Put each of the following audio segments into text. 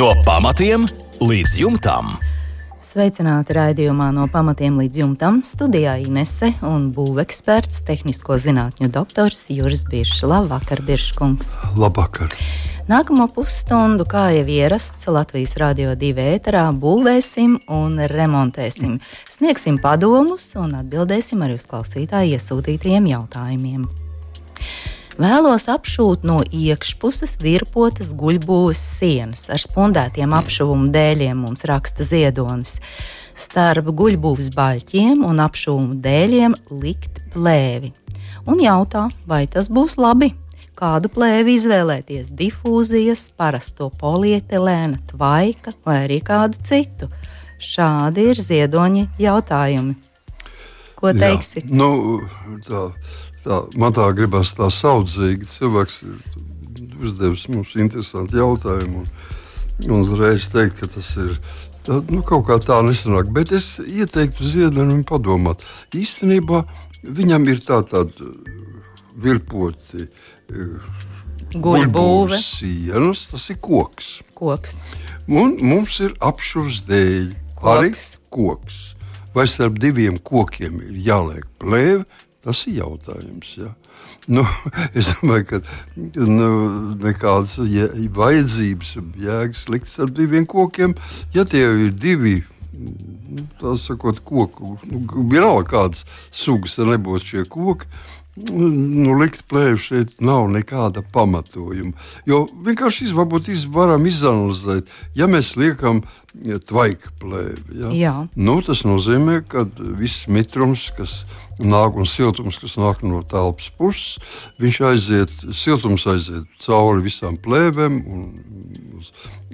No pamatiem līdz jumtam. Sveicināti raidījumā no pamatiem līdz jumtam. Studijā Inese un būveksperts, tehnisko zinātņu doktors Juris Biršs. Labvakar, Birškungs! Labvakar! Nākamo pusstundu, kā jau ierasts Latvijas Rādio 2 ēterā, būvēsim un remontēsim. Sniegsim padomus un atbildēsim arī uz klausītāju iesūtītajiem jautājumiem. Vēlos apšūt no iekšpuses virpotas guļbūves sienas ar spundētiem apšuvumu dēļiem, mums raksta ziedonis. Starp guļbūves baļķiem un apšuvumu dēļiem likt plēvi. Un jautā, vai tas būs labi? kādu plēvi izvēlēties - difūzijas, parasto polietilēna, tvaika vai arī kādu citu. Šādi ir ziedoņa jautājumi. Ko teiksi? Jā, nu, tā, tā, man tā gribas tā saudzīgi. Cilvēks ir uzdevis mums interesantu jautājumu. Un, un uzreiz teikt, ka tas ir tā, nu, kaut kā tā nesanāk. Bet es ieteiktu Ziedonim padomāt. Īstenībā viņam ir tā tāda virpoti guļbūve. Sienas, tas ir koks. koks. Un mums ir apšuvs dēļ. Koks. Arī koks. Vai starp diviem kokiem ir jāliek plēve? Tas ir jautājums. Ja? Nu, es domāju, ka nu, nekādas vajadzības jēgas likt starp diviem kokiem. Ja tie ir divi nu, tā sakot, koku, nu, vienalga kādas sugas, tad nebūtu šie koki nu, likt plēvi šeit nav nekāda pamatojuma. Jo vienkārši varbūt varam izanalizēt, ja mēs liekam tvaika plēvi. Ja? Jā. Nu, tas nozīmē, ka viss mitrums, kas nāk un siltums, kas nāk no telpas puses, viņš aiziet, siltums aiziet cauri visām plēvēm un,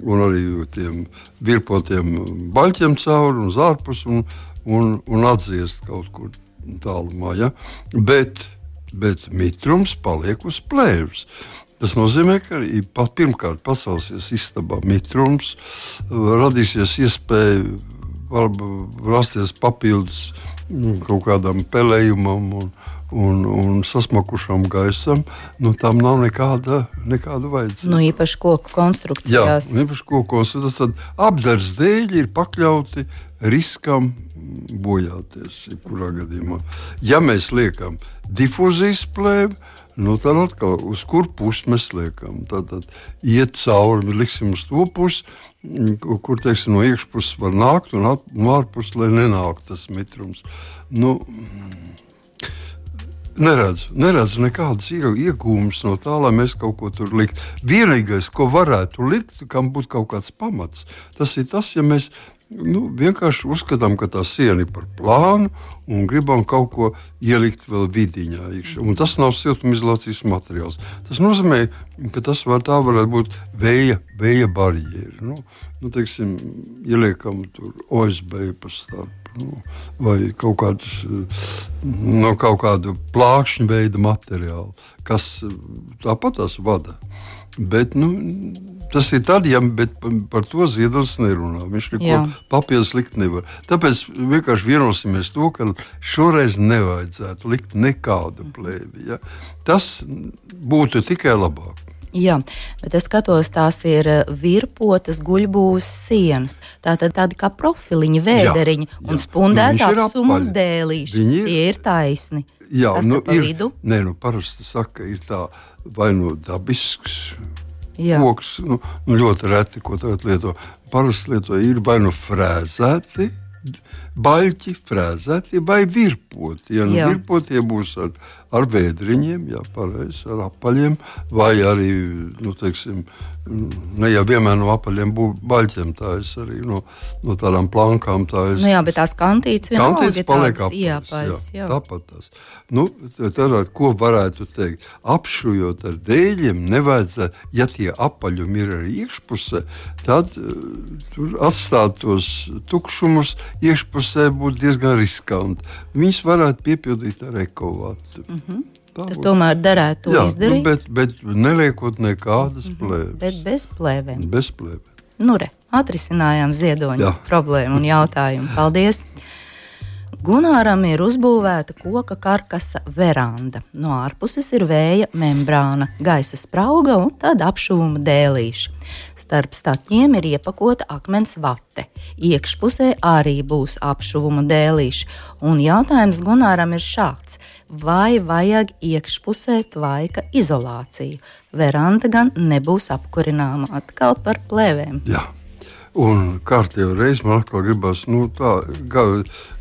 un arī tiem virpotiem baļķiem cauri un uz ārpusi un, un, un atdziest kaut kur tālumā. Ja? Bet bet mitrums paliek uz plēves. Tas nozīmē, ka arī pirmkārt pacelsies istabā mitrums, radīsies iespēja rasties papildus nu, kaut kādam pelējumam un, un, un sasmakušam gaisam. Nu, tam nav nekāda, nekāda vajadzība. Nu, īpaši koku konstrukcijās. Jā, īpaši koku konstrukcijās. Tad apdars dēļ ir pakļauti riskam bojāties. Ja mēs liekam difūzijas plēvi, nu, tad atkal uz kur pusi mēs liekam. Tad, tad iet cauri, liksim uz to pusi, kur teiksim, no iekšpuses var nākt, un no ārpuses, lai nenāktu tas mitrums. Nu, Neredzu, neredzu nekādas iegūmas no tā, lai mēs kaut ko tur liktu. Vienīgais, ko varētu likt, kam būtu kaut kāds pamats, tas ir tas, ja mēs Nu, vienkārši uzskatām, ka tā siena ir par plānu un gribam kaut ko ielikt vēl vidiņā. Un tas nav siltumizolācijas materiāls. Tas nozīmē, ka tas var, varētu būt vēja, vēja barjera. Nu, nu, teiksim, ieliekam tur OSB pa starp. Nu, vai kaut, kādus, no kaut kādu plākšņu veidu materiālu, kas tāpat tās vada. Bet, nu, Tas ir tad, ja par to Ziedonis nerunā. Viņš neko papildus likt nevar. Tāpēc vienkārši vienosimies to, ka šoreiz nevajadzētu likt nekādu plēvi. Ja? Tas būtu tikai labāk. Jā, bet es skatos, tās ir virpotas guļbūves sienas. Tā tad tādi kā profiliņi, vēderiņi jā, jā. un nu, apsuma dēlīši. Viņi ir, ir taisni. Jā, Kas nu, ir, nē, nu parasti saka, ir tā vai nu dabisks koks. Nu, nu, ļoti reti, ko tagad lieto. Parasti lieto ir vai nu frēzēti, baļķi, frēzēti vai virpoti. Ja nu virpotie būs ar, ar vēdriņiem, jā, pareizi, ar apaļiem, vai arī, nu, teiksim, ne jau vienmēr no apaļiem baļķiem, tā ir arī no, no tādām plankām. Tā ir, nu jā, bet tās kantītes vienalga kantītes paliek apaļas. Jā, jā. Tāpat tas. Nu, tad, ko varētu teikt? Apšujot ar dēļiem, nevajadzētu, ja tie apaļumi ir arī iekšpusē, tad uh, tur atstāt tos tukšumus iekšpusē būtu diezgan riskanti. Viņus varētu piepildīt ar ekovātu. Mm -hmm. Tad tomēr derētu to Jā, izdarīt. Nu, bet, bet neliekot nekādas mm -hmm. plēves. Bet bez plēvēm. Bez plēvēm. Nu, re, atrisinājām ziedoņa Jā. problēmu un jautājumu. Paldies! Gunāram ir uzbūvēta koka karkasa veranda. No ārpuses ir vēja membrāna, gaisa sprauga un tāda apšūma dēlīša. Starp staķiem ir iepakota akmens vate. Iekšpusē arī būs apšuvuma dēlīši. Un jautājums Gunāram ir šāds. Vai vajag iekšpusē tvaika izolāciju? Veranda gan nebūs apkurināma atkal par plēvēm. Jā. Un kārtībā reizē man atkal gribās, nu, tā, ga,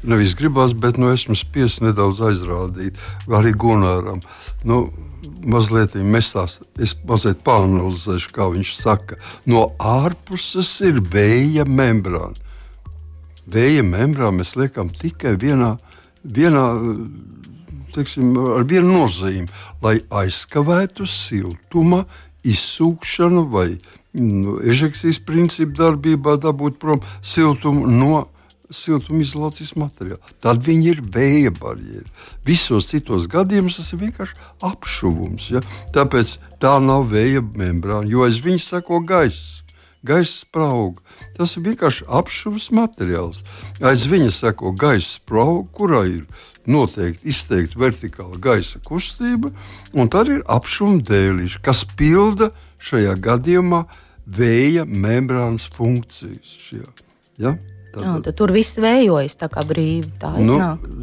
nevis gribās, bet nu, esmu spiests nedaudz aizrādīt arī Gunāram. Nu, mazliet mēs tās, es mazliet pāranalizēšu, kā viņš saka. No ārpuses ir vēja membrāna. Vēja membrāna mēs liekam tikai vienā, vienā teiksim, ar vienu nozīmi, lai aizskavētu siltuma izsūkšanu vai nu, ežekcijas principu darbībā dabūt prom siltumu no siltumizolācijas materiāla. Tad viņi ir vēja barjeri. Visos citos gadījumos tas ir vienkārši apšuvums. Ja? Tāpēc tā nav vēja membrāna, jo aiz viņas sako gaiss. Gaisa sprauga. Tas ir vienkārši apšuvs materiāls. Aiz viņa seko gaisa sprauga, kurā ir noteikti izteikti vertikāla gaisa kustība, un tad ir apšuma dēlīši, kas pilda šajā gadījumā vēja membrānas funkcijas. Šajā, ja? Jā, tad tur viss vējojas tā kā brīvi. Tā nu,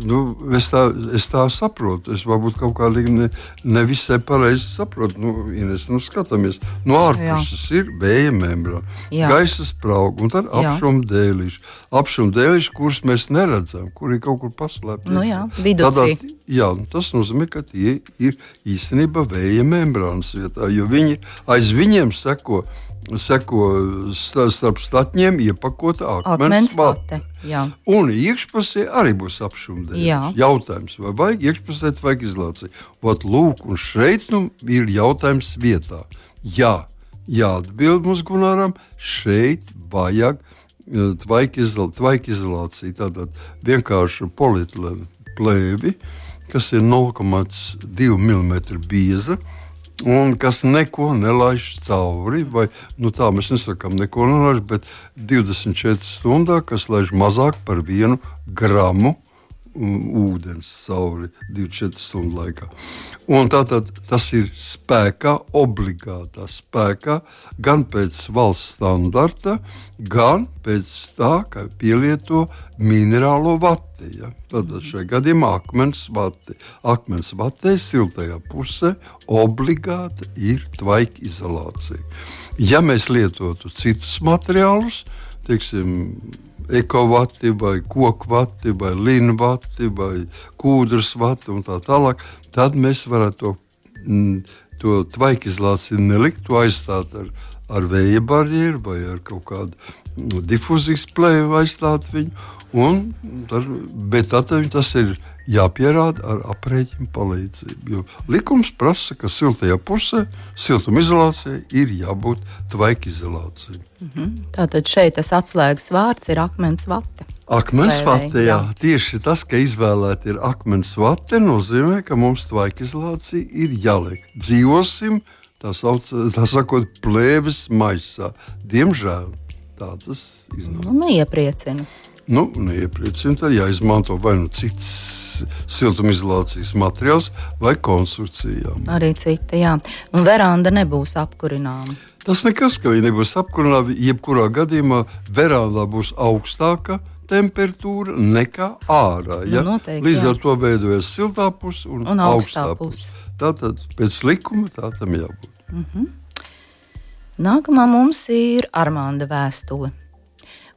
nu, es, tā, es tā saprotu. Es varbūt kaut kā ne, ne visai pareizi saprotu. Nu, Ines, nu, skatāmies, no ārpuses Jā. ir vēja membrāna, gaisa sprauga un tad. Apšuma dēlīši, kurus mēs neredzam, kur ir kaut kur paslēpti. Nu, jā, Tādā, jā, tas nozīmē, ka tie ir īstenībā vēja membrānas vietā, jo viņi aiz viņiem seko seko starp statņiem iepakota akmens vate. Un iekšpusē arī būs apšumdējums. Jautājums, vai vajag iekšpusē vajag izolāciju? Ot, lūk, un šeit nu ir jautājums vietā. Jā, jāatbild mums Gunaram, šeit vajag tvaika izolāciju. Tātad vienkārši polietilēna plēvi, kas ir 0,2 mm bieza un kas neko nelaiž cauri. Vai, nu tā mēs nesakām, neko nelaiž, bet 24 stundā, kas laiž mazāk par vienu gramu ūdens cauri 24 stundu laikā. Un tātad tas ir spēkā, obligātā spēkā, gan pēc valsts standarta, gan pēc tā, ka pielieto minerālo vati. Ja? Tad šajā gadījumā akmens vati. Akmens vatē siltajā pusē obligāti ir tvaika izolācija. Ja mēs lietotu citus materiālus, teiksim, ekovati, vai koku vati, vai līnu vati, vai kūdras vati un tā tālāk, tad mēs varētu to, mm, to tvaikizlāciju nelikt, to aizstāt ar, ar vēja barjeru vai ar kaut kādu mm, difuzijas plēju aizstāt viņu. Un, tad, bet tad tas ir jāpierāda ar aprēķinu palīdzību. Jo likums prasa, ka siltajā pusē siltumizolācijai ir jābūt tvaikizolācijai. Mm -hmm. Tātad šeit tas atslēgas vārds ir akmens vate. Akmens vate, jā. jā. Tieši tas, ka izvēlēta ir akmens vate, nozīmē, ka mums tvaikizolācija ir jāliek. Dzīvosim, tā, sauc, tā sakot, plēves maisā. Diemžēl tā tas iznāk. Nu, neiepriecina. Nu, neiepriecina, tad jāizmanto vai nu cits siltumizolācijas materiāls vai konstrukcijām. Arī cita, jā. Un veranda nebūs apkurināma. Tas nekas, ka viņa nebūs apkurināma. Jebkurā gadījumā verandā būs augstāka temperatūra nekā ārā. Ja? Nu, noteikti, Līdz jā. ar to veidojas siltā puse un, un augstā puse. Tātad pēc likuma tā tam jābūt. Mm -hmm. Nākamā mums ir Armānda vēstule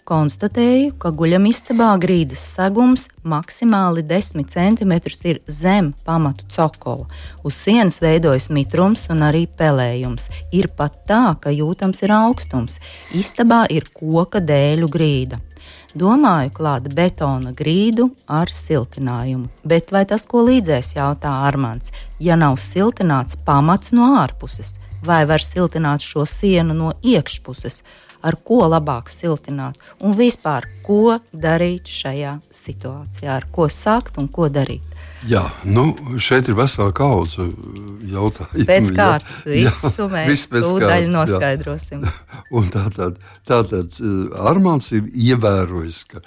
konstatēju, ka guļamistabā grīdas segums maksimāli 10 cm ir zem pamatu cokola. Uz sienas veidojas mitrums un arī pelējums. Ir pat tā, ka jūtams ir augstums. Istabā ir koka dēļu grīda. Domāju, klāt betona grīdu ar siltinājumu. Bet vai tas ko līdzēs, jautā Armāns, ja nav siltināts pamats no ārpuses, vai var siltināt šo sienu no iekšpuses? Ar ko labāk siltināt un vispār, ko darīt šajā situācijā, ar ko sākt un ko darīt. Jā, nu, šeit ir vesela kaudze jautājumu. Pēc kārtas visu jā, mēs tūdaļ noskaidrosim. Tātad, tātad eh, Armāns ir ievērojis, ka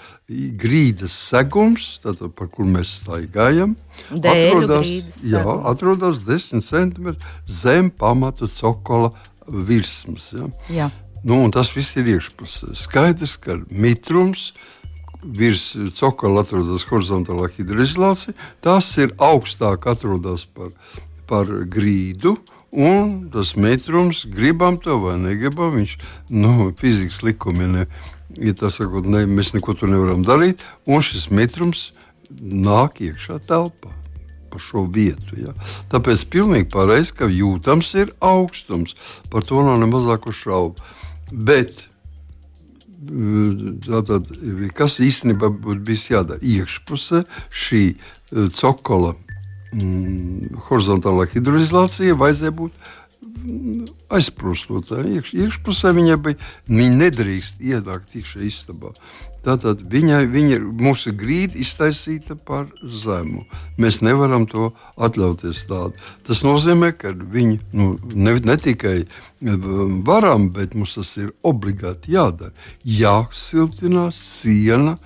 grīdas segums, tātad, par kur mēs staigājam, atrodas, jā, atrodas 10 cm zem pamatu cokola virsmas. Ja? Jā. Nu, tas viss ir iekšpusē. Skaidrs, ka mitrums virs cokola atrodas horizontālā hidroizolācija. Tas ir augstāk atrodas par, par grīdu. Un tas metrums, gribam to vai negribam, viņš nu, fizikas likumi ne, ja tas sakot, ne, mēs neko tur nevaram darīt. Un šis metrums nāk iekšā telpā. Pa šo vietu. Ja. Tāpēc pilnīgi pareizi, ka jūtams ir augstums. Par to nav ne mazāko šaubu. Bet Tātad, kas īstenībā būtu bijis jādara? Iekšpusē šī eh, cokola mm, horizontālā hidroizolācija vajadzēja būt mm, aizprostotā. Iekš, iekšpusē viņai bija, viņa nedrīkst ienākt iekšā istabā. Tātad viņa ir mūsu grīda iztaisīta par zemu. Mēs nevaram to atļauties tādu. Tas nozīmē, ka viņi nu, ne, ne tikai um, varam, bet mums tas ir obligāti jādara. Jāsiltinās siena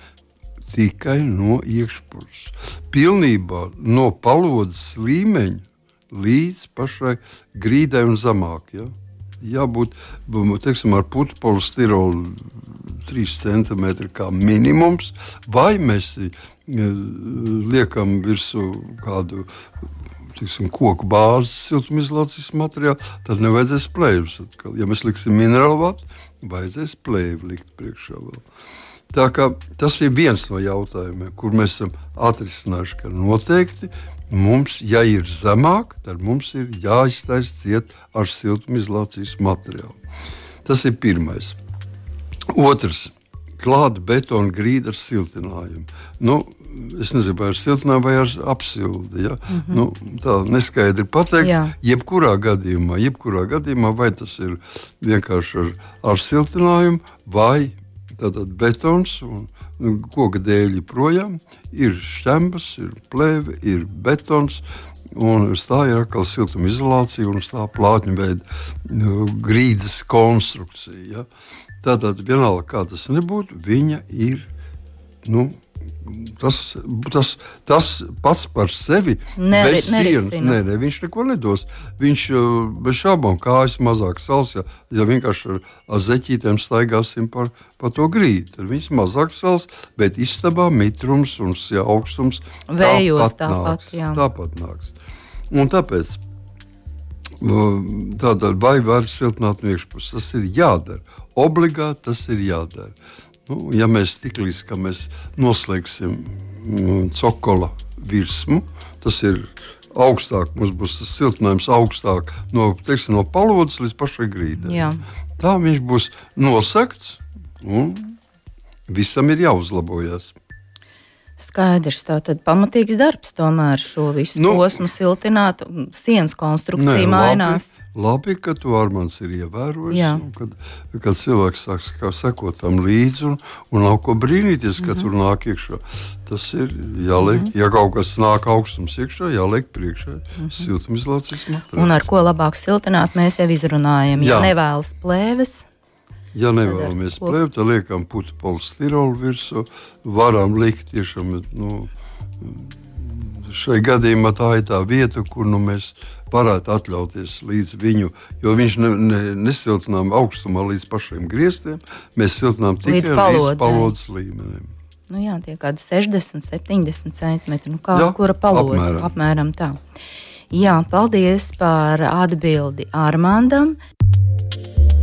tikai no iekšpuses. Pilnībā no palodzes līmeņa līdz pašai grīdai un zemāk. Ja? Jābūt teiksim, ar putu polistirolu 3 cm kā minimums, vai mēs e, liekam virsū kādu tiksim, koku bāzes siltumizolācijas materiālu, tad nevajadzēs plēvis. Ja mēs liksim minerālu vatu, vajadzēs plēvi likt priekšā vēl. Tā kā tas ir viens no jautājumiem, kur mēs esam atrisinājuši, ka noteikti mums, ja ir zemāk, tad mums ir jāiztaisa ciet ar siltumizolācijas materiālu. Tas ir pirmais. Otrs - klāta betona grīda ar siltinājumu. Nu, es nezinu, vai ar siltinājumu vai ar apsildi. Ja? Mm -hmm. nu, tā neskaidri pateikt. Jā. Jebkurā gadījumā, jebkurā gadījumā, vai tas ir vienkārši ar, ar siltinājumu vai Tātad betons un koka dēļ projām ir šķembas, ir plēve, ir betons. Un tā ir atkal siltumizolācija un tā plātņu veida nu, grīdas konstrukcija. Ja? Tātad, vienalga kā tas nebūtu, viņa ir nu, Tas, tas, tas pats par sevi Neri, sienas, nē, nē, viņš neko nedos. Viņš uh, bez šaubām kājas mazāk sals. Ja, ja vienkārši ar, ar zeķītēm staigāsim par, par to grīdu, tad viņš mazāk sals, bet istabā mitrums un ja, augstums Vējos tāpat, tāpat, nāks, tāpat nāks. Un tāpēc Tātad, vai var siltināt no iekšpuses? Tas ir jādara. Obligāti tas ir jādara. Nu, ja mēs tik līdz mēs noslēgsim mm, cokola virsmu, tas ir augstāk, mums būs tas siltinājums augstāk no, teiksim, no palodzes līdz pašai grīdai. Tā viņš būs nosegts un visam ir jāuzlabojas. Skaidrs, tā tad pamatīgs darbs tomēr šo visu nu, posmu siltināt, sienas konstrukcija ne, mainās. Labi, labi, ka tu Armāns ir ievērojis, kad, kad cilvēks sāk sekot tam līdzi un, un nav ko brīnīties, ka mm -hmm. tur nāk iekšā. Tas ir jāliek, mm -hmm. ja kaut kas nāk augstums iekšā, jāliek priekšā mm -hmm. siltumizolācijas materiāls. Un ar ko labāk siltināt, mēs jau izrunājam. Ja Jā. nevēlas plēves, Ja nevēlamies plēvēt, tad liekam putu polistirolu virsū. Varam likt tiešām. Nu, Šai gadījumā tā ir tā vieta, kur nu, mēs varētu atļauties līdz viņu, jo viņš ne, ne, nesiltinām augstumā līdz pašiem griestiem. Mēs siltinām tikai līdz palodzes, palodzes līmenim. Nu jā, tie kādi 60, 70 centimetri. Nu kā, jā, kura palodze? Apmēram. apmēram tā. Jā, paldies par atbildi Armandam.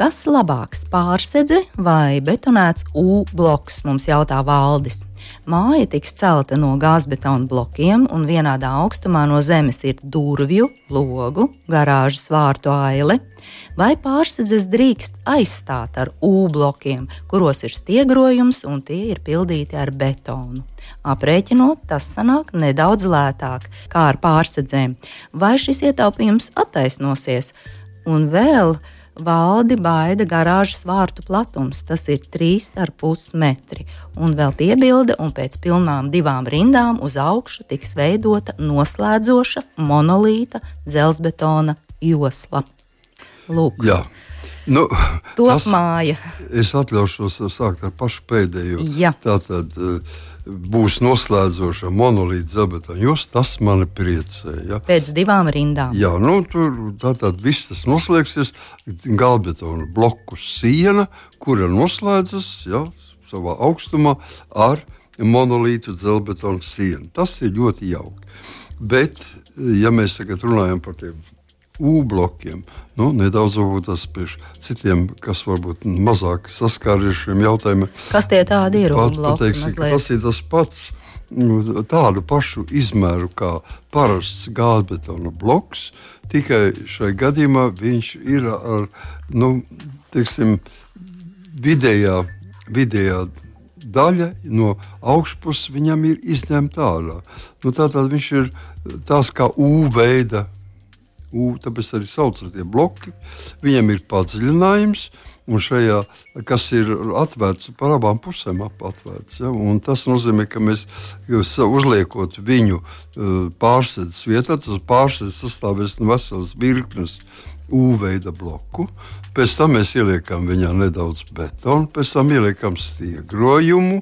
Kas labāks, pārsedze vai betonēts U bloks, mums jautā Valdis. Māja tiks celta no gāzbetona blokiem, un vienādā augstumā no zemes ir durvju, logu, garāžas vārtu aile. Vai pārsedzes drīkst aizstāt ar U blokiem, kuros ir stiegrojums un tie ir pildīti ar betonu? Aprēķinot, tas sanāk nedaudz lētāk kā ar pārsedzēm. Vai šis ietaupījums attaisnosies? Un vēl valdi baida garāžas vārtu platums. Tas ir 3,5 metri. Un vēl piebilde, un pēc pilnām divām rindām uz augšu tiks veidota noslēdzoša monolīta dzelzbetona josla. Lūk. Jā. Nu, Top tas, māja. Es atļaušos sākt ar pašu pēdējo. Jā. Tātad, uh, būs noslēdzoša monolīta zabata, jo tas mani priecē. Ja? Pēc divām rindām. Jā, nu, tur tātad viss tas noslēgsies. Galbetona bloku siena, kura noslēdzas ja, savā augstumā ar monolītu dzelbetonu sienu. Tas ir ļoti jauki. Bet, ja mēs tagad runājam par tiem U blokiem. Nu, nedaudz tas priekš citiem, kas varbūt mazāk saskārušies ar šiem jautājumiem. Kas tie tādi ir? Pat, pateiksim, tas ir tas pats. Nu, tādu pašu izmēru kā parasts gāzbetona bloks, tikai šajā gadījumā viņš ir ar nu, teiksim, vidējā, vidējā daļa no augšpuses viņam ir izņemta ārā. Nu, Tātad viņš ir tāds kā U veida U, tāpēc arī sauc ar tie bloki. Viņam ir padziļinājums, un šajā, kas ir atvērts par abām pusēm, ap atvērts. Ja? Un tas nozīmē, ka mēs uzliekot viņu pārsēdes vietā, tas pārsēdes sastāvēs no veselas virknes. U-veida bloku, pēc tam mēs ieliekam viņā nedaudz betonu, pēc tam ieliekam stiegrojumu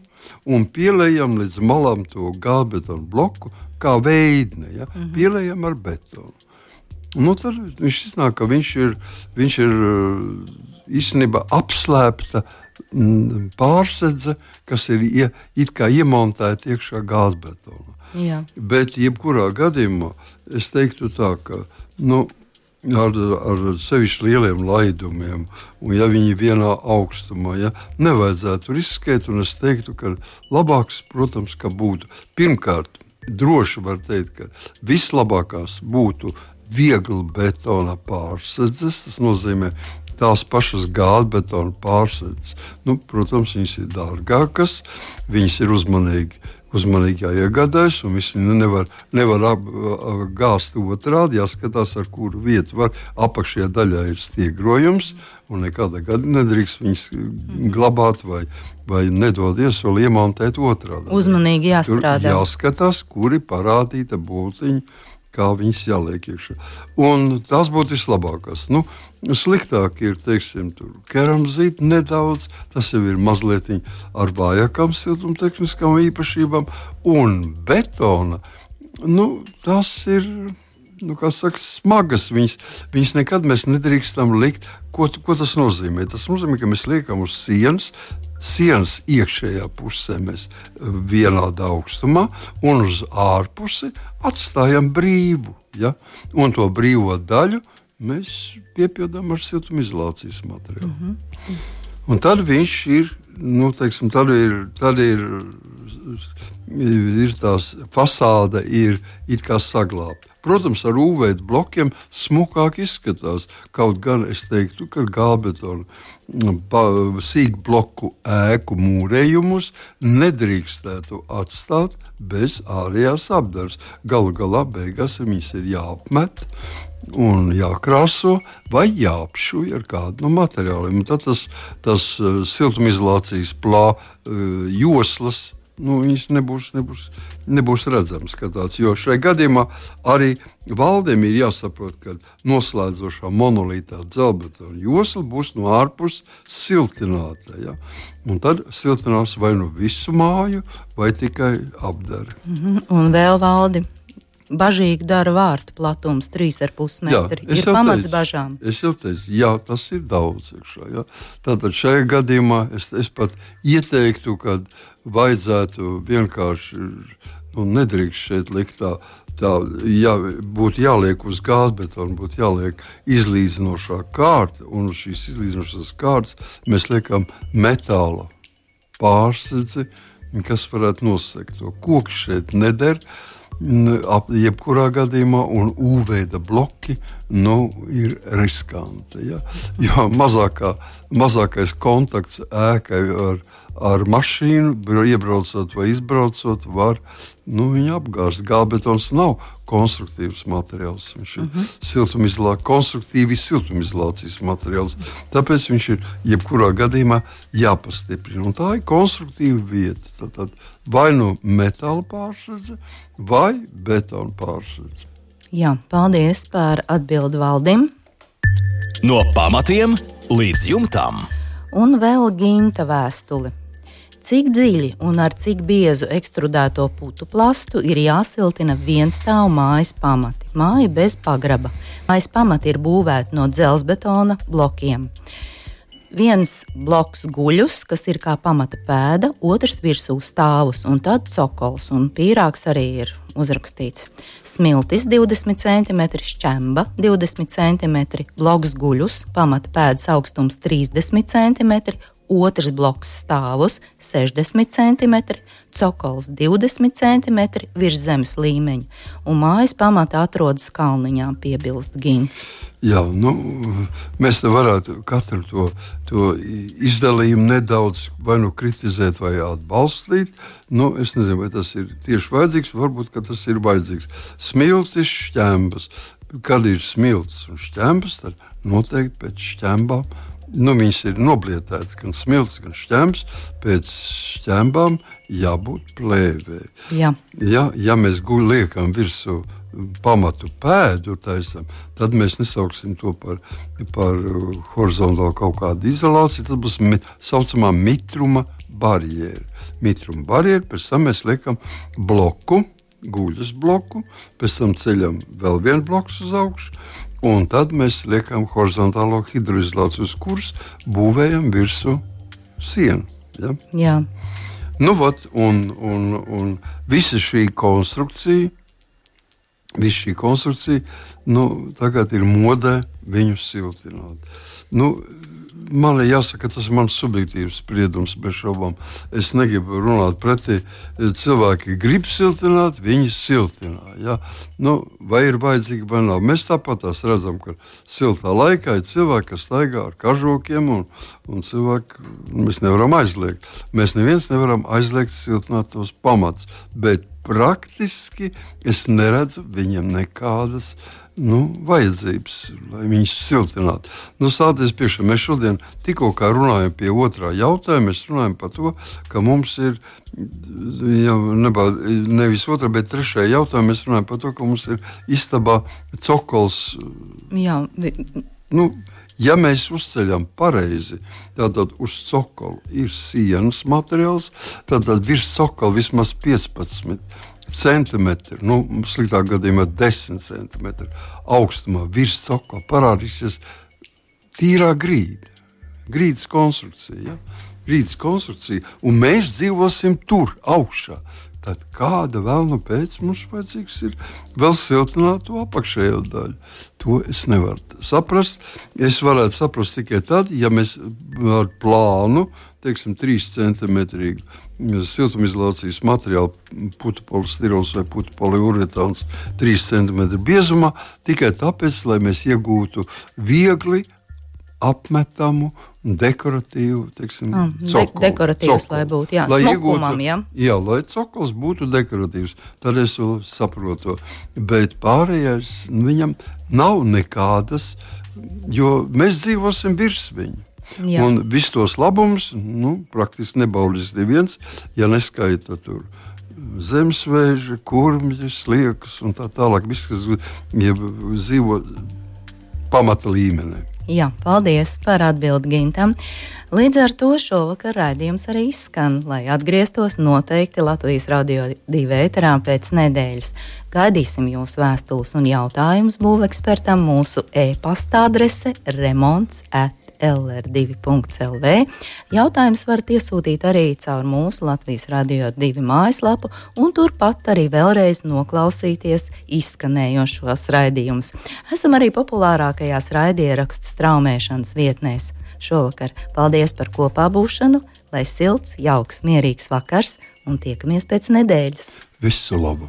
un pieliekam līdz malam to gāzbetonu bloku kā veidne. Ja? Mm -hmm. Pieliekam ar betonu. Nu, tad viņš iznāk, ka viņš ir, viņš ir īstenībā apslēpta pārsedze, kas ir ie, iemontēta iekšā gāzbetonā. Jā. Bet, jebkurā gadījumā, es teiktu tā, ka. Nu, ar, ar sevišķi lieliem laidumiem, un ja viņi ir vienā augstumā, ja, nevajadzētu riskēt. Es teiktu, ka labāks, protams, ka būtu pirmkārt, droši var teikt, ka vislabākās būtu viegli betona pārsēdzes. Tas nozīmē tās pašas gāzbetona pārsēdzes. Nu, protams, viņas ir dārgākas, viņas ir uzmanīgi. Uzmanīgi jāiegādājas, un viņš nevar, nevar ap, gāzt otrādi. Jāskatās, ar kuru vietu var. Apakšējā daļā ir stiegrojums, un nekādā gadījumā nedrīkst viņus glabāt vai, vai nedodies vēl iemontēt otrādi. Uzmanīgi jāstrādā. Tur jāskatās, kuri parādīta būtiņa kā viņas jāliek iekšā. Un tas būtu vislabākais. Nu, sliktāk ir, teiksim, keramzīta nedaudz, tas jau ir mazliet ar vājākām siltumtehniskām īpašībām, un betona. Nu, tas ir nu, saka, smagas. Viņas, viņas nekad nedrīkstam likt. Ko, ko tas nozīmē? Tas nozīmē, ka mēs liekam uz sienas sienas iekšējā pusē mēs vienādā augstumā, un uz ārpusi atstājam brīvu. Ja? Un to brīvo daļu mēs piepildām ar siltumizolācijas materiālu. Mm -hmm. Un tad viņš ir, nu, teiksim, tad ir, tad ir, ir tās fasāde, ir it kā saglabāta. Protams, ar UV blokiem smukāk izskatās. Kaut gan es teiktu, ka gābetona sīk bloku ēku mūrējumus nedrīkstētu atstāt bez ārējās apdars. Galu galā beigās viņas ir jāapmet. Un jākrāso vai jāapšuj ar kādu no materiāliem. Tad tas, tas uh, siltumizolācijas plā uh, joslas nu, viņas nebūs, nebūs, nebūs redzamas. Tāds, jo šajā gadījumā arī valdēm ir jāsaprot, ka noslēdzošā monolītā dzelzceļa josla būs no ārpuses siltināta. Ja? Un tad siltinās vai nu visu māju, vai tikai apdari. Mm -hmm. Un vēl valdi bažīgi dara vārtu platums, 3,5 metri. Jā, ir pamats teicu, bažām. Es jau teicu, jā, tas ir daudz. Iekšā, jā. Tātad šajā gadījumā es, es pat ieteiktu, ka vajadzētu vienkārši nu, nedrīkst šeit likt tā. Tā jā, būtu jāliek uz gāzbetona, būtu jāliek izlīdzinošā kārta, un uz šīs izlīdzinošās kārtas mēs liekam metāla pārsedzi, kas varētu nosegt to. Koks šeit neder, uh, jebkurā gadījumā, un UV bloki nu, ir riskanti. Ja? Jo mazākā, mazākais kontakts ēkai ar, ar mašīnu, iebraucot vai izbraucot, var nu, viņu apgāzt. Gābetons nav konstruktīvs materiāls. Viņš ir uh -huh. siltumizolā, konstruktīvi siltumizolācijas materiāls. Tāpēc viņš ir jebkurā gadījumā jāpastiprina. Un tā ir konstruktīva vieta. Tad, tad vai nu metāla pārsardze, vai betona pārsardze. Jā, paldies par atbildi valdim. No pamatiem līdz jumtam. Un vēl ginta vēstuli. Cik dziļi un ar cik biezu ekstrudēto putu plastu ir jāsiltina vienstāvu mājas pamati? Māja bez pagraba. Mājas pamati ir būvēti no dzelzbetona blokiem viens bloks guļus, kas ir kā pamata pēda, otrs virsū stāvus, un tad cokols. Un pīrāgs arī ir uzrakstīts. Smiltis 20 cm, šķemba 20 cm, bloks guļus, pamata pēdas augstums 30 cm, otrs bloks stāvus 60 cm, cokols 20 cm virs zemes līmeņa, un mājas pamatā atrodas kalniņā, piebilst Gins. Jā, nu, mēs te varētu katru to, to izdalījumu nedaudz vai nu kritizēt, vai atbalstīt. Nu, es nezinu, vai tas ir tieši vajadzīgs, varbūt tas ir vajadzīgs. Smiltis, šķēmas. Kad ir smilts un šķēmas, tad noteikti pēc šķēmām nu, viņas ir noblietētas, gan smilts, gan šķēms. Pēc šķēmām jābūt plēvē. Jā. Ja, ja mēs liekam virsū pamatu pēdu, taisam, tad mēs nesauksim to par, par horizontālu kaut kādu izolāciju. Tas būs tā saucamā mitruma barjera. Mitruma barjera, pēc tam mēs liekam bloku. Guļas bloku, pēc tam ceļam vēl vienu bloku uz augšu, Un tad mēs liekam horizontālo hidroizolāciju, uz kuras būvējam virsmu sienu. Ja? Jā. Nu, vat, un, un, un visa šī konstrukcija, visa šī konstrukcija nu, tagad ir modē viņu siltināt. Nu, man ir jāsaka, tas ir mans subjektīvs spriedums, bez šaubām. Es negribu runāt pretī. Cilvēki grib siltināt, viņi siltinā. Ja? Nu, vai ir vajadzīgi vai nav? Mēs tāpat redzam, ka siltā laikā ir cilvēki, kas staigā ar kažokiem, un, un cilvēki mēs nevaram aizliegt. Mēs neviens nevaram aizliegt siltināt tos pamats, bet praktiski es neredzu viņiem nekādas nu, vajadzības, lai viņus siltinātu. Nu, Sāties priekšā, mēs šodien tikko runājam pie otrā jautājuma. Mēs runājam par to, ka mums ir jau nebā, nevis otrā, bet trešajā jautājumā mēs runājam par to, ka mums ir istabā cokols. Jā, nu, Ja mēs uzceļam pareizi, tad uz cokolu ir sienas materiāls, tad virs cokola vismaz 15 centimetri, nu, sliktāk gadījumā 10 centimetri augstumā virs cokola parādīsies tīrā grīda, grīdas konstrukcija. Ja? Grīdas konstrukcija, un mēs dzīvosim tur augšā. Tad kāda vēl no pēc mums vajadzīgs ir vēl siltināt to apakšējo daļu? To es nevaru saprast. Es varētu saprast tikai tad, ja mēs ar plānu, teiksim, 3 centimetrīgu siltumizolācijas materiālu, putu polistirols vai poliuretāns 3 cm biezumā, tikai tāpēc, lai mēs iegūtu viegli apmetamu dekoratīvu, teiksim, ah, cokolu, de dekoratīvs, cokolu. lai būtu, jā, lai smukumam, jā. jā, lai cokols būtu dekoratīvs, tad es vēl saprotu, bet pārējais viņam nav nekādas, jo mēs dzīvosim virs viņa. Jā. Un visus tos labumus nu, praktiski nebaudīs neviens, ja neskaita tur zemesvēži, kurmļi, sliekas un tā tālāk. Viss, kas dzīvo pamata līmenī. Jā, paldies par atbildi Gintam. Līdz ar to šovakar raidījums arī izskan, lai atgrieztos noteikti Latvijas radio divi ēterā pēc nedēļas. Gaidīsim jūsu vēstules un jautājumus būvekspertam mūsu e-pasta adrese remonts at LR2.CLV. Jautājumus varat iesūtīt arī caur mūsu Latvijas radio divi mājaslapu, un turpat arī vēlreiz noklausīties izskanējošos raidījumus. Esam arī populārākajās raidierakstu straumēšanas vietnēs. Šovakar paldies par kopā būšanu, lai silts, jauks, mierīgs vakars un tiekamies pēc nedēļas. Visu labu!